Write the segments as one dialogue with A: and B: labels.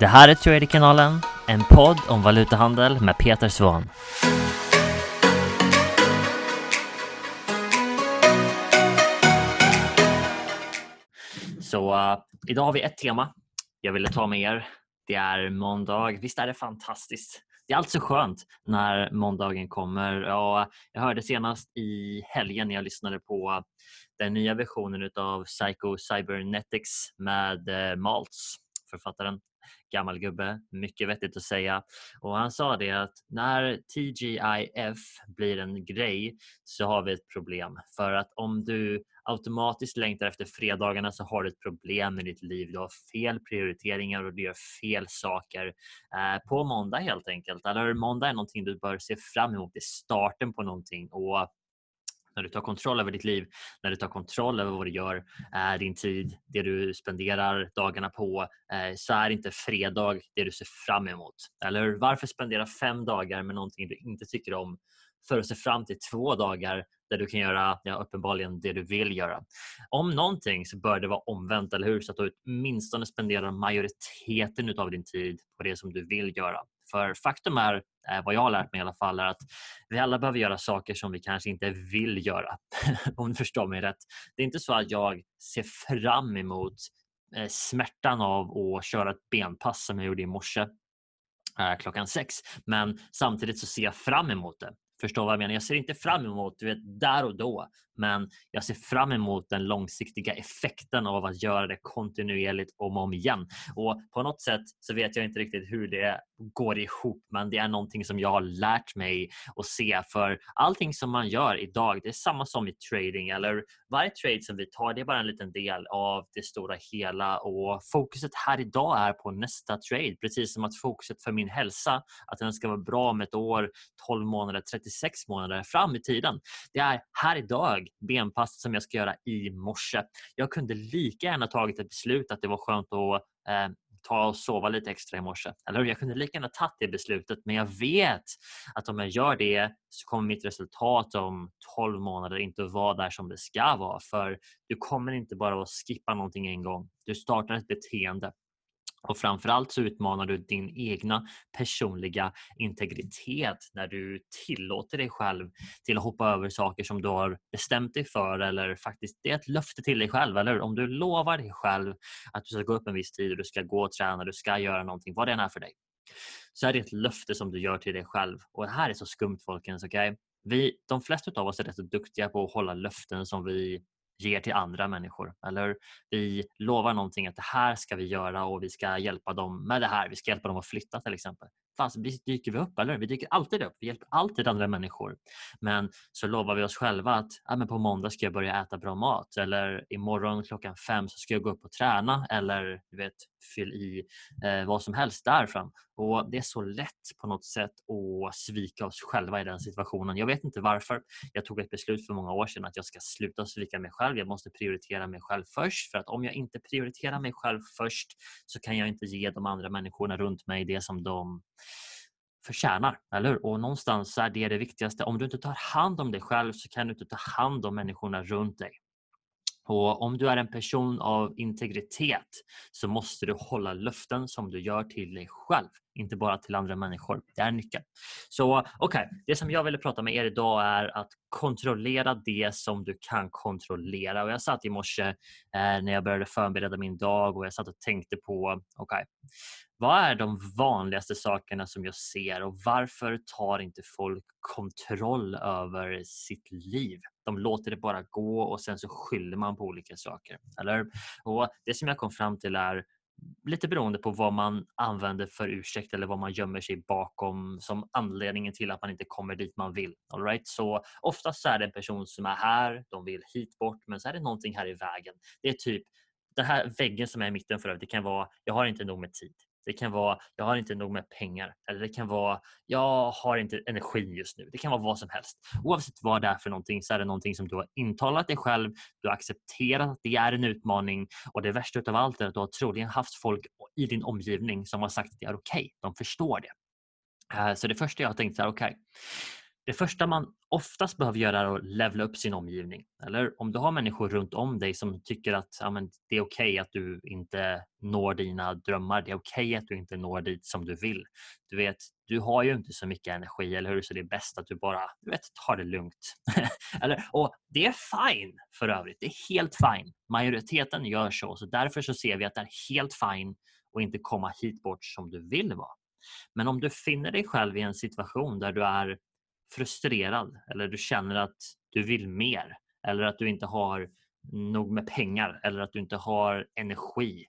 A: Det här är Traderkanalen, en podd om valutahandel med Peter Svahn. Så uh, idag har vi ett tema jag ville ta med er. Det är måndag. Visst är det fantastiskt? Det är alltså skönt när måndagen kommer. Ja, jag hörde senast i helgen när jag lyssnade på den nya versionen av Psycho Cybernetics med eh, Maltz, författaren gammal gubbe, mycket vettigt att säga. Och han sa det att när TGIF blir en grej så har vi ett problem. För att om du automatiskt längtar efter fredagarna så har du ett problem i ditt liv. Du har fel prioriteringar och du gör fel saker eh, på måndag helt enkelt. Eller måndag är någonting du bör se fram emot. Det är starten på någonting. Och när du tar kontroll över ditt liv, när du tar kontroll över vad du gör, eh, din tid, det du spenderar dagarna på, eh, så är inte fredag det du ser fram emot. Eller varför spendera fem dagar med någonting du inte tycker om för att se fram till två dagar där du kan göra ja, uppenbarligen det du vill göra. Om någonting så bör det vara omvänt, eller hur? Så att du åtminstone spenderar majoriteten av din tid på det som du vill göra. För faktum är, eh, vad jag har lärt mig i alla fall, är att vi alla behöver göra saker som vi kanske inte vill göra. Om du förstår mig rätt. Det är inte så att jag ser fram emot eh, smärtan av att köra ett benpass som jag gjorde i morse eh, klockan sex. Men samtidigt så ser jag fram emot det. Förstår vad jag menar? Jag ser inte fram emot du vet, där och då, men jag ser fram emot den långsiktiga effekten av att göra det kontinuerligt om och om igen. Och på något sätt så vet jag inte riktigt hur det går ihop, men det är någonting som jag har lärt mig att se. För allting som man gör idag, det är samma som i trading eller varje trade som vi tar, det är bara en liten del av det stora hela och fokuset här idag är på nästa trade, precis som att fokuset för min hälsa, att den ska vara bra om ett år, 12 månader, 36 månader fram i tiden. Det är här idag benpass som jag ska göra i morse. Jag kunde lika gärna tagit ett beslut att det var skönt att eh, ta och sova lite extra i morse. Eller Jag kunde lika gärna tagit det beslutet men jag vet att om jag gör det så kommer mitt resultat om 12 månader inte vara där som det ska vara. För du kommer inte bara att skippa någonting en gång. Du startar ett beteende och framförallt så utmanar du din egna personliga integritet när du tillåter dig själv till att hoppa över saker som du har bestämt dig för eller faktiskt det är ett löfte till dig själv. Eller om du lovar dig själv att du ska gå upp en viss tid och du ska gå och träna, du ska göra någonting, vad det än är för dig. Så är det ett löfte som du gör till dig själv. Och det här är så skumt folkens. Okay? Vi, de flesta av oss är rätt duktiga på att hålla löften som vi ger till andra människor. Eller vi lovar någonting att det här ska vi göra och vi ska hjälpa dem med det här. Vi ska hjälpa dem att flytta till exempel. Fast vi dyker vi upp, eller Vi dyker alltid upp. Vi hjälper alltid andra människor. Men så lovar vi oss själva att ja, men på måndag ska jag börja äta bra mat eller imorgon klockan fem så ska jag gå upp och träna eller du vet, fyll i eh, vad som helst därifrån. Och Det är så lätt på något sätt att svika oss själva i den situationen. Jag vet inte varför. Jag tog ett beslut för många år sedan att jag ska sluta svika mig själv. Jag måste prioritera mig själv först för att om jag inte prioriterar mig själv först så kan jag inte ge de andra människorna runt mig det som de förtjänar. Eller hur? Och någonstans är det det viktigaste. Om du inte tar hand om dig själv så kan du inte ta hand om människorna runt dig. Och om du är en person av integritet så måste du hålla löften som du gör till dig själv, inte bara till andra människor. Det är nyckeln. Så okej, okay. det som jag ville prata med er idag är att kontrollera det som du kan kontrollera. Och jag satt i morse eh, när jag började förbereda min dag och jag satt och tänkte på, okej, okay, vad är de vanligaste sakerna som jag ser och varför tar inte folk kontroll över sitt liv? De låter det bara gå och sen så skyller man på olika saker. Eller? Och det som jag kom fram till är lite beroende på vad man använder för ursäkt eller vad man gömmer sig bakom som anledningen till att man inte kommer dit man vill. All right? Så oftast är det en person som är här, de vill hit bort men så är det någonting här i vägen. Det är typ den här väggen som är i mitten för övrigt, det kan vara jag har inte nog med tid. Det kan vara jag har inte nog med pengar eller det kan vara jag har inte energi just nu. Det kan vara vad som helst. Oavsett vad det är för någonting så är det någonting som du har intalat dig själv. Du har accepterat att det är en utmaning och det värsta av allt är att du har troligen haft folk i din omgivning som har sagt att det är okej. Okay. De förstår det. Eh, så det första jag har tänkt är okej. Okay, det första man oftast behöver göra är att levla upp sin omgivning. Eller om du har människor runt om dig som tycker att ja, men det är okej okay att du inte når dina drömmar. Det är okej okay att du inte når dit som du vill. Du vet, du har ju inte så mycket energi, eller hur? Så det är bäst att du bara du vet, tar det lugnt. eller, och det är fine för övrigt. Det är helt fine. Majoriteten gör så, så därför så ser vi att det är helt fine att inte komma hit bort som du vill vara. Men om du finner dig själv i en situation där du är frustrerad eller du känner att du vill mer eller att du inte har nog med pengar eller att du inte har energi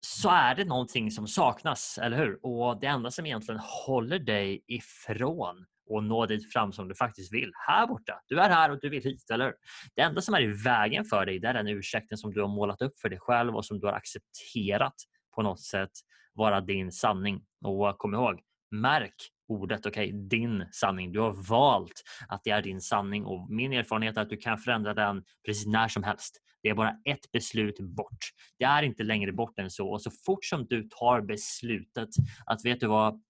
A: så är det någonting som saknas, eller hur? Och det enda som egentligen håller dig ifrån och nå dit fram som du faktiskt vill. Här borta. Du är här och du vill hit, eller Det enda som är i vägen för dig, det är den ursäkten som du har målat upp för dig själv och som du har accepterat på något sätt vara din sanning. Och kom ihåg, märk ordet, okej, okay, din sanning. Du har valt att det är din sanning och min erfarenhet är att du kan förändra den precis när som helst. Det är bara ett beslut bort. Det är inte längre bort än så och så fort som du tar beslutet att vet du vad,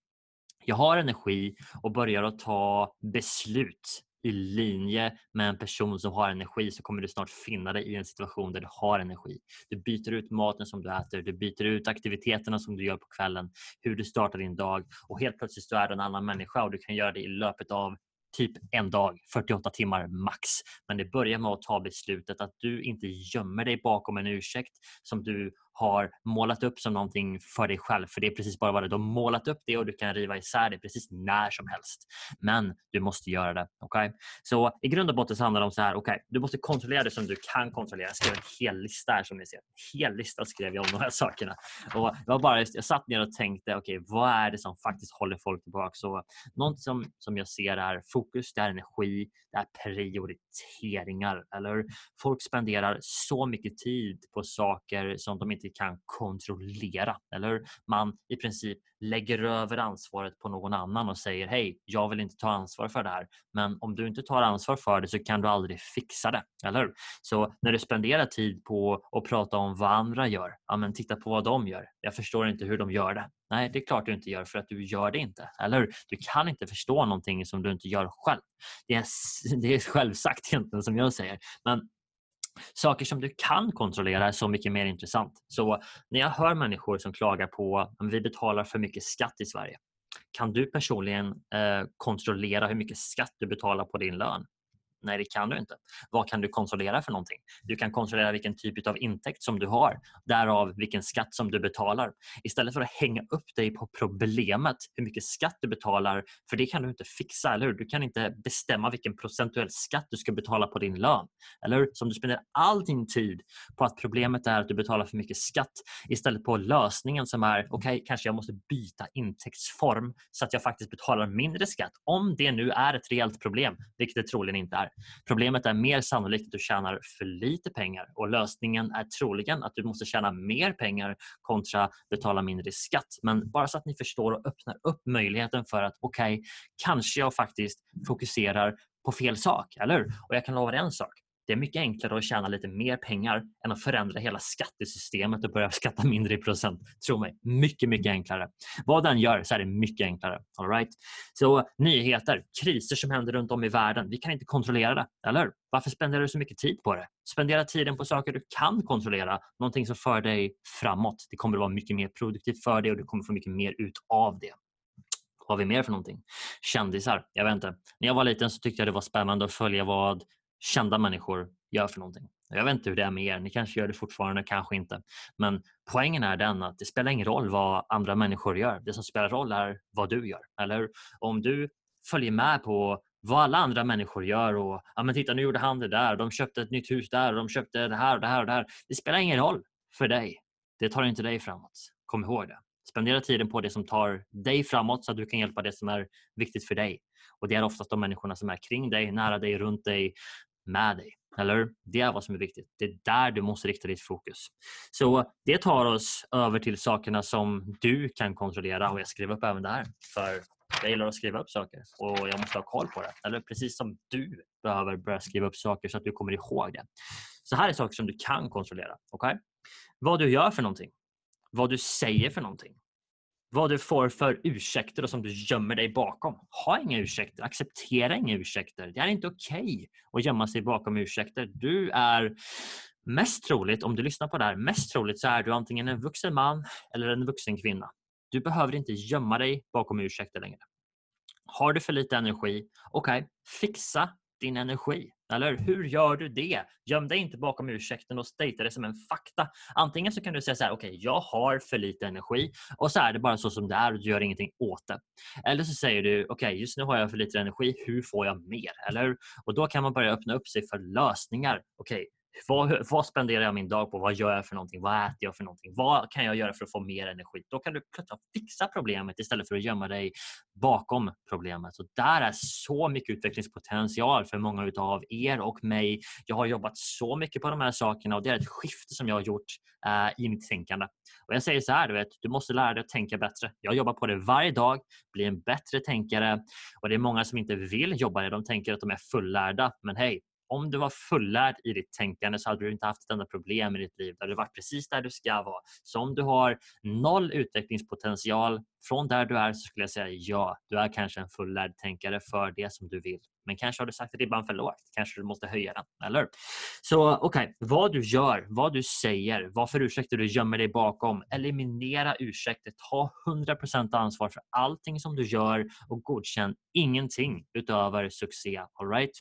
A: jag har energi och börjar att ta beslut i linje med en person som har energi så kommer du snart finna dig i en situation där du har energi. Du byter ut maten som du äter, du byter ut aktiviteterna som du gör på kvällen, hur du startar din dag och helt plötsligt så är du en annan människa och du kan göra det i löpet av typ en dag, 48 timmar max. Men det börjar med att ta beslutet att du inte gömmer dig bakom en ursäkt som du har målat upp som någonting för dig själv. För det är precis bara vad det Du har målat upp det och du kan riva isär det precis när som helst. Men du måste göra det. Okay? Så i grund och botten så handlar det om så här. Okay, du måste kontrollera det som du kan kontrollera. Jag skrev en hel lista här som ni ser. En hel lista skrev jag om de här sakerna. Och jag, var bara, jag satt ner och tänkte, okej, okay, vad är det som faktiskt håller folk tillbaka? Så något som, som jag ser är fokus, det är energi, det är prioriteringar. Eller folk spenderar så mycket tid på saker som de inte inte kan kontrollera. Eller man i princip lägger över ansvaret på någon annan och säger hej, jag vill inte ta ansvar för det här. Men om du inte tar ansvar för det så kan du aldrig fixa det. Eller Så när du spenderar tid på att prata om vad andra gör, ja men titta på vad de gör. Jag förstår inte hur de gör det. Nej, det är klart du inte gör för att du gör det inte. Eller Du kan inte förstå någonting som du inte gör själv. Det är, det är självsagt egentligen som jag säger. Men Saker som du kan kontrollera är så mycket mer intressant. Så när jag hör människor som klagar på att vi betalar för mycket skatt i Sverige. Kan du personligen eh, kontrollera hur mycket skatt du betalar på din lön? Nej, det kan du inte. Vad kan du kontrollera för någonting? Du kan kontrollera vilken typ av intäkt som du har, därav vilken skatt som du betalar. Istället för att hänga upp dig på problemet, hur mycket skatt du betalar, för det kan du inte fixa, eller hur? Du kan inte bestämma vilken procentuell skatt du ska betala på din lön. Eller hur? Så om du spenderar all din tid på att problemet är att du betalar för mycket skatt istället på lösningen som är, okej, okay, kanske jag måste byta intäktsform så att jag faktiskt betalar mindre skatt. Om det nu är ett reellt problem, vilket det troligen inte är. Problemet är mer sannolikt att du tjänar för lite pengar och lösningen är troligen att du måste tjäna mer pengar kontra betala mindre skatt. Men bara så att ni förstår och öppnar upp möjligheten för att okej, okay, kanske jag faktiskt fokuserar på fel sak, eller Och jag kan lova dig en sak. Det är mycket enklare att tjäna lite mer pengar än att förändra hela skattesystemet och börja skatta mindre i procent. Tro mig, mycket, mycket enklare. Vad den gör så är det mycket enklare. All right? Så nyheter, kriser som händer runt om i världen. Vi kan inte kontrollera det, eller Varför spenderar du så mycket tid på det? Spendera tiden på saker du kan kontrollera, någonting som för dig framåt. Det kommer att vara mycket mer produktivt för dig och du kommer få mycket mer ut av det. Vad har vi mer för någonting? Kändisar. Jag vet inte. När jag var liten så tyckte jag det var spännande att följa vad kända människor gör för någonting. Jag vet inte hur det är med er, ni kanske gör det fortfarande, kanske inte. Men poängen är den att det spelar ingen roll vad andra människor gör. Det som spelar roll är vad du gör. Eller Om du följer med på vad alla andra människor gör och ja, men titta nu gjorde han det där, de köpte ett nytt hus där de köpte det här och det här och det här. Det spelar ingen roll för dig. Det tar inte dig framåt. Kom ihåg det. Spendera tiden på det som tar dig framåt så att du kan hjälpa det som är viktigt för dig. Och Det är oftast de människorna som är kring dig, nära dig, runt dig, med dig. Eller Det är vad som är viktigt. Det är där du måste rikta ditt fokus. Så det tar oss över till sakerna som du kan kontrollera och jag skriver upp även det här. För jag gillar att skriva upp saker och jag måste ha koll på det. Eller precis som du behöver börja skriva upp saker så att du kommer ihåg det. Så här är saker som du kan kontrollera. Okay? Vad du gör för någonting. Vad du säger för någonting vad du får för ursäkter och som du gömmer dig bakom. Ha inga ursäkter, acceptera inga ursäkter. Det är inte okej okay att gömma sig bakom ursäkter. Du är mest troligt, om du lyssnar på det här, mest troligt så är du antingen en vuxen man eller en vuxen kvinna. Du behöver inte gömma dig bakom ursäkter längre. Har du för lite energi, okej, okay, fixa din energi. Eller hur gör du det? Göm dig inte bakom ursäkten och statea det som en fakta. Antingen så kan du säga så här, okej, okay, jag har för lite energi och så är det bara så som det är och du gör ingenting åt det. Eller så säger du, okej, okay, just nu har jag för lite energi, hur får jag mer? Eller hur? Och då kan man börja öppna upp sig för lösningar. Okej, vad, vad spenderar jag min dag på? Vad gör jag för någonting? Vad äter jag för någonting? Vad kan jag göra för att få mer energi? Då kan du plötsligt fixa problemet istället för att gömma dig bakom problemet. Så där är så mycket utvecklingspotential för många av er och mig. Jag har jobbat så mycket på de här sakerna och det är ett skifte som jag har gjort uh, i mitt tänkande. Och Jag säger så här, du, vet, du måste lära dig att tänka bättre. Jag jobbar på det varje dag, bli en bättre tänkare och det är många som inte vill jobba det. De tänker att de är fullärda, men hej, om du var fullärd i ditt tänkande så hade du inte haft ett enda problem i ditt liv. Du hade varit precis där du ska vara. Så om du har noll utvecklingspotential från där du är så skulle jag säga ja, du är kanske en fullärd tänkare för det som du vill. Men kanske har du sagt ribban för lågt. Kanske du måste höja den, eller Så okej, okay, vad du gör, vad du säger, vad för ursäkter du gömmer dig bakom. Eliminera ursäkter. Ta 100% ansvar för allting som du gör och godkänn ingenting utöver succé. All right?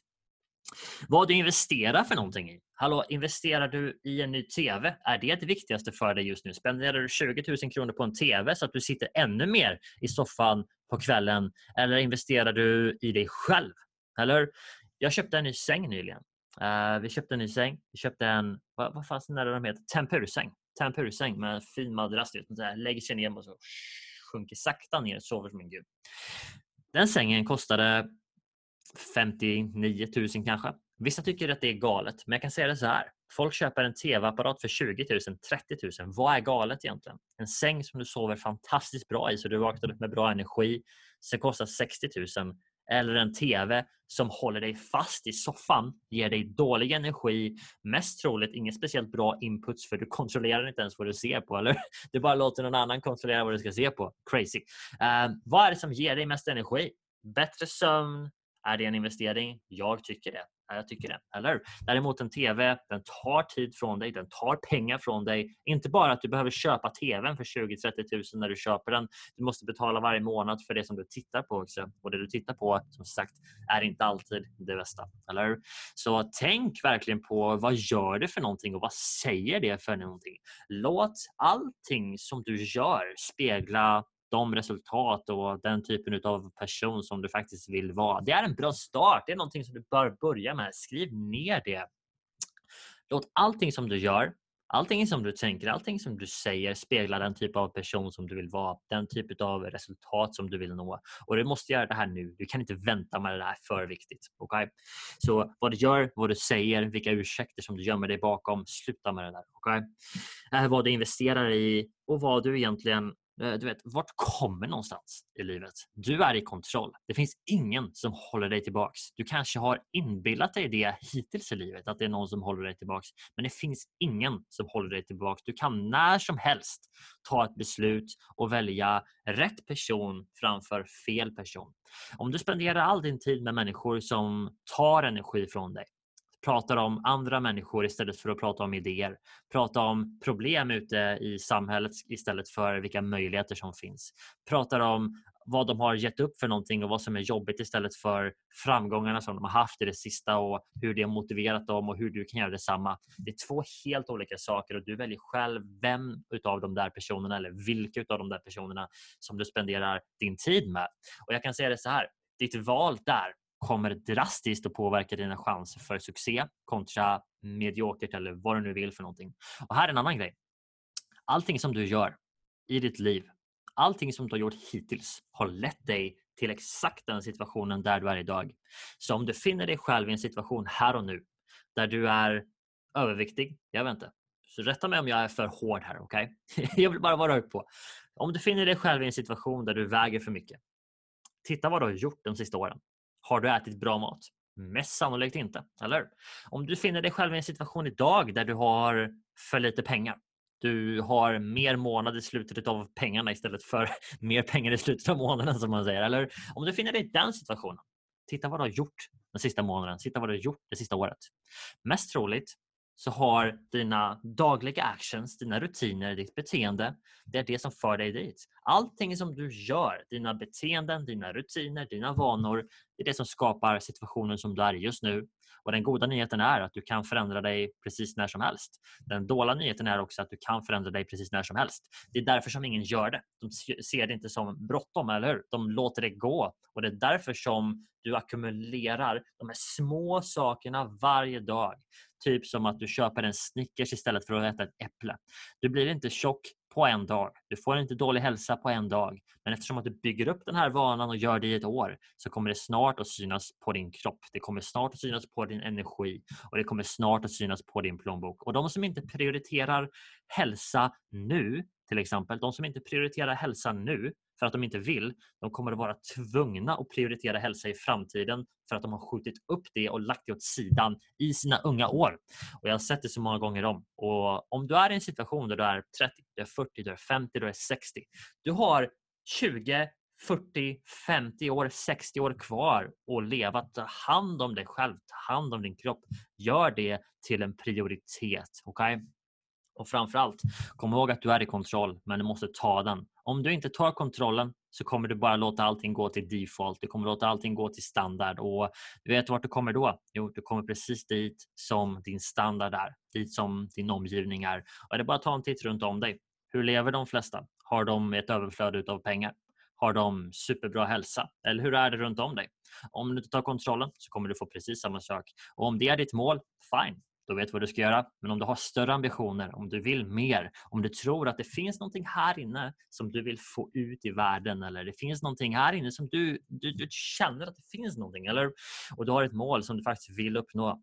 A: Vad du investerar för någonting i. Hallå, investerar du i en ny TV? Är det det viktigaste för dig just nu? Spenderar du 20 000 kronor på en TV så att du sitter ännu mer i soffan på kvällen? Eller investerar du i dig själv? Eller? Jag köpte en ny säng nyligen. Uh, vi köpte en ny säng. Vi köpte en, vad, vad fanns det de heter? Tempursäng. Tempursäng med en fin madrass. Lägger sig ner och så sjunker sakta ner och sover som en gud. Den sängen kostade 59 000 kanske. Vissa tycker att det är galet, men jag kan säga det så här. Folk köper en tv-apparat för 20 000, 30 000. Vad är galet egentligen? En säng som du sover fantastiskt bra i så du vaknar upp med bra energi. Sen kostar 60 000. Eller en tv som håller dig fast i soffan, ger dig dålig energi, mest troligt ingen speciellt bra inputs för du kontrollerar inte ens vad du ser på. Eller? Du bara låter någon annan kontrollera vad du ska se på. Crazy. Uh, vad är det som ger dig mest energi? Bättre sömn, är det en investering? Jag tycker det. Jag tycker det. Eller Däremot en TV, den tar tid från dig, den tar pengar från dig. Inte bara att du behöver köpa TVn för 20-30 000 när du köper den. Du måste betala varje månad för det som du tittar på också. Och det du tittar på, som sagt, är inte alltid det bästa. Eller Så tänk verkligen på vad gör det för någonting och vad säger det för någonting? Låt allting som du gör spegla de resultat och den typen av person som du faktiskt vill vara. Det är en bra start. Det är någonting som du bör börja med. Skriv ner det. Låt allting som du gör, allting som du tänker, allting som du säger spegla den typ av person som du vill vara. Den typ av resultat som du vill nå. Och du måste göra det här nu. Du kan inte vänta med det här. för viktigt. Okay? Så vad du gör, vad du säger, vilka ursäkter som du gömmer dig bakom. Sluta med det där. Okay? Eh, vad du investerar i och vad du egentligen Eh, du vet, vart kommer någonstans i livet? Du är i kontroll. Det finns ingen som håller dig tillbaks. Du kanske har inbillat dig det hittills i livet, att det är någon som håller dig tillbaks. Men det finns ingen som håller dig tillbaks. Du kan när som helst ta ett beslut och välja rätt person framför fel person. Om du spenderar all din tid med människor som tar energi från dig, pratar om andra människor istället för att prata om idéer. Prata om problem ute i samhället istället för vilka möjligheter som finns. Pratar om vad de har gett upp för någonting och vad som är jobbigt istället för framgångarna som de har haft i det sista och hur det har motiverat dem och hur du kan göra detsamma. Det är två helt olika saker och du väljer själv vem utav de där personerna eller vilka utav de där personerna som du spenderar din tid med. Och jag kan säga det så här, ditt val där kommer drastiskt att påverka dina chanser för succé kontra mediokert eller vad du nu vill för någonting. Och här är en annan grej. Allting som du gör i ditt liv, allting som du har gjort hittills har lett dig till exakt den situationen där du är idag. Så om du finner dig själv i en situation här och nu där du är överviktig, jag vet inte, så rätta mig om jag är för hård här, okej? Okay? jag vill bara vara upp på. Om du finner dig själv i en situation där du väger för mycket, titta vad du har gjort de sista åren. Har du ätit bra mat? Mest sannolikt inte, eller Om du finner dig själv i en situation idag där du har för lite pengar. Du har mer månad i slutet av pengarna istället för mer pengar i slutet av månaden som man säger. Eller om du finner dig i den situationen. Titta vad du har gjort den sista månaden. Titta vad du har gjort det sista året. Mest troligt så har dina dagliga actions, dina rutiner, ditt beteende, det är det som för dig dit. Allting som du gör, dina beteenden, dina rutiner, dina vanor, det är det som skapar situationen som du är i just nu. Och Den goda nyheten är att du kan förändra dig precis när som helst. Den dåliga nyheten är också att du kan förändra dig precis när som helst. Det är därför som ingen gör det. De ser det inte som bråttom, eller hur? De låter det gå. Och Det är därför som du ackumulerar de här små sakerna varje dag. Typ som att du köper en Snickers istället för att äta ett äpple. Du blir inte tjock på en dag. Du får inte dålig hälsa på en dag. Men eftersom att du bygger upp den här vanan och gör det i ett år så kommer det snart att synas på din kropp. Det kommer snart att synas på din energi och det kommer snart att synas på din plånbok. Och de som inte prioriterar hälsa nu, till exempel, de som inte prioriterar hälsa nu för att de inte vill, de kommer att vara tvungna att prioritera hälsa i framtiden för att de har skjutit upp det och lagt det åt sidan i sina unga år. Och Jag har sett det så många gånger om. Och om du är i en situation där du är 30, du är 40, du är 50, du är 60. Du har 20, 40, 50 år, 60 år kvar att leva. Ta hand om dig själv, ta hand om din kropp. Gör det till en prioritet. Okay? Och framförallt, kom ihåg att du är i kontroll, men du måste ta den. Om du inte tar kontrollen så kommer du bara låta allting gå till default. Du kommer låta allting gå till standard och du vet vart du kommer då? Jo, du kommer precis dit som din standard är, dit som din omgivning är. Och det är bara att ta en titt runt om dig. Hur lever de flesta? Har de ett överflöd av pengar? Har de superbra hälsa? Eller hur är det runt om dig? Om du inte tar kontrollen så kommer du få precis samma sak. Och om det är ditt mål, fine då vet du vad du ska göra. Men om du har större ambitioner, om du vill mer, om du tror att det finns någonting här inne som du vill få ut i världen eller det finns någonting här inne som du, du, du känner att det finns någonting eller och du har ett mål som du faktiskt vill uppnå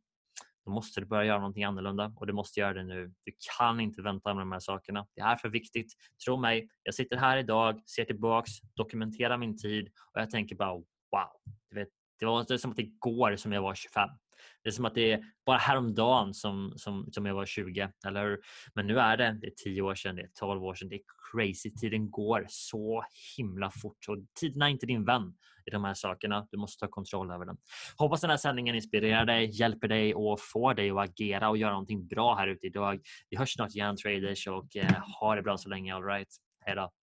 A: då måste du börja göra någonting annorlunda och du måste göra det nu. Du kan inte vänta med de här sakerna. Det är för viktigt. Tro mig, jag sitter här idag, ser tillbaks, dokumenterar min tid och jag tänker bara wow. Du vet, det var som att det som jag var 25. Det är som att det är bara häromdagen som, som, som jag var 20. Eller Men nu är det, det är 10 år sedan, det är 12 år sedan. Det är crazy. Tiden går så himla fort och tiden är inte din vän i de här sakerna. Du måste ta kontroll över den. Hoppas den här sändningen inspirerar dig, hjälper dig och får dig att agera och göra någonting bra här ute idag. Vi hörs snart igen traders och eh, ha det bra så länge. All right. Hej då.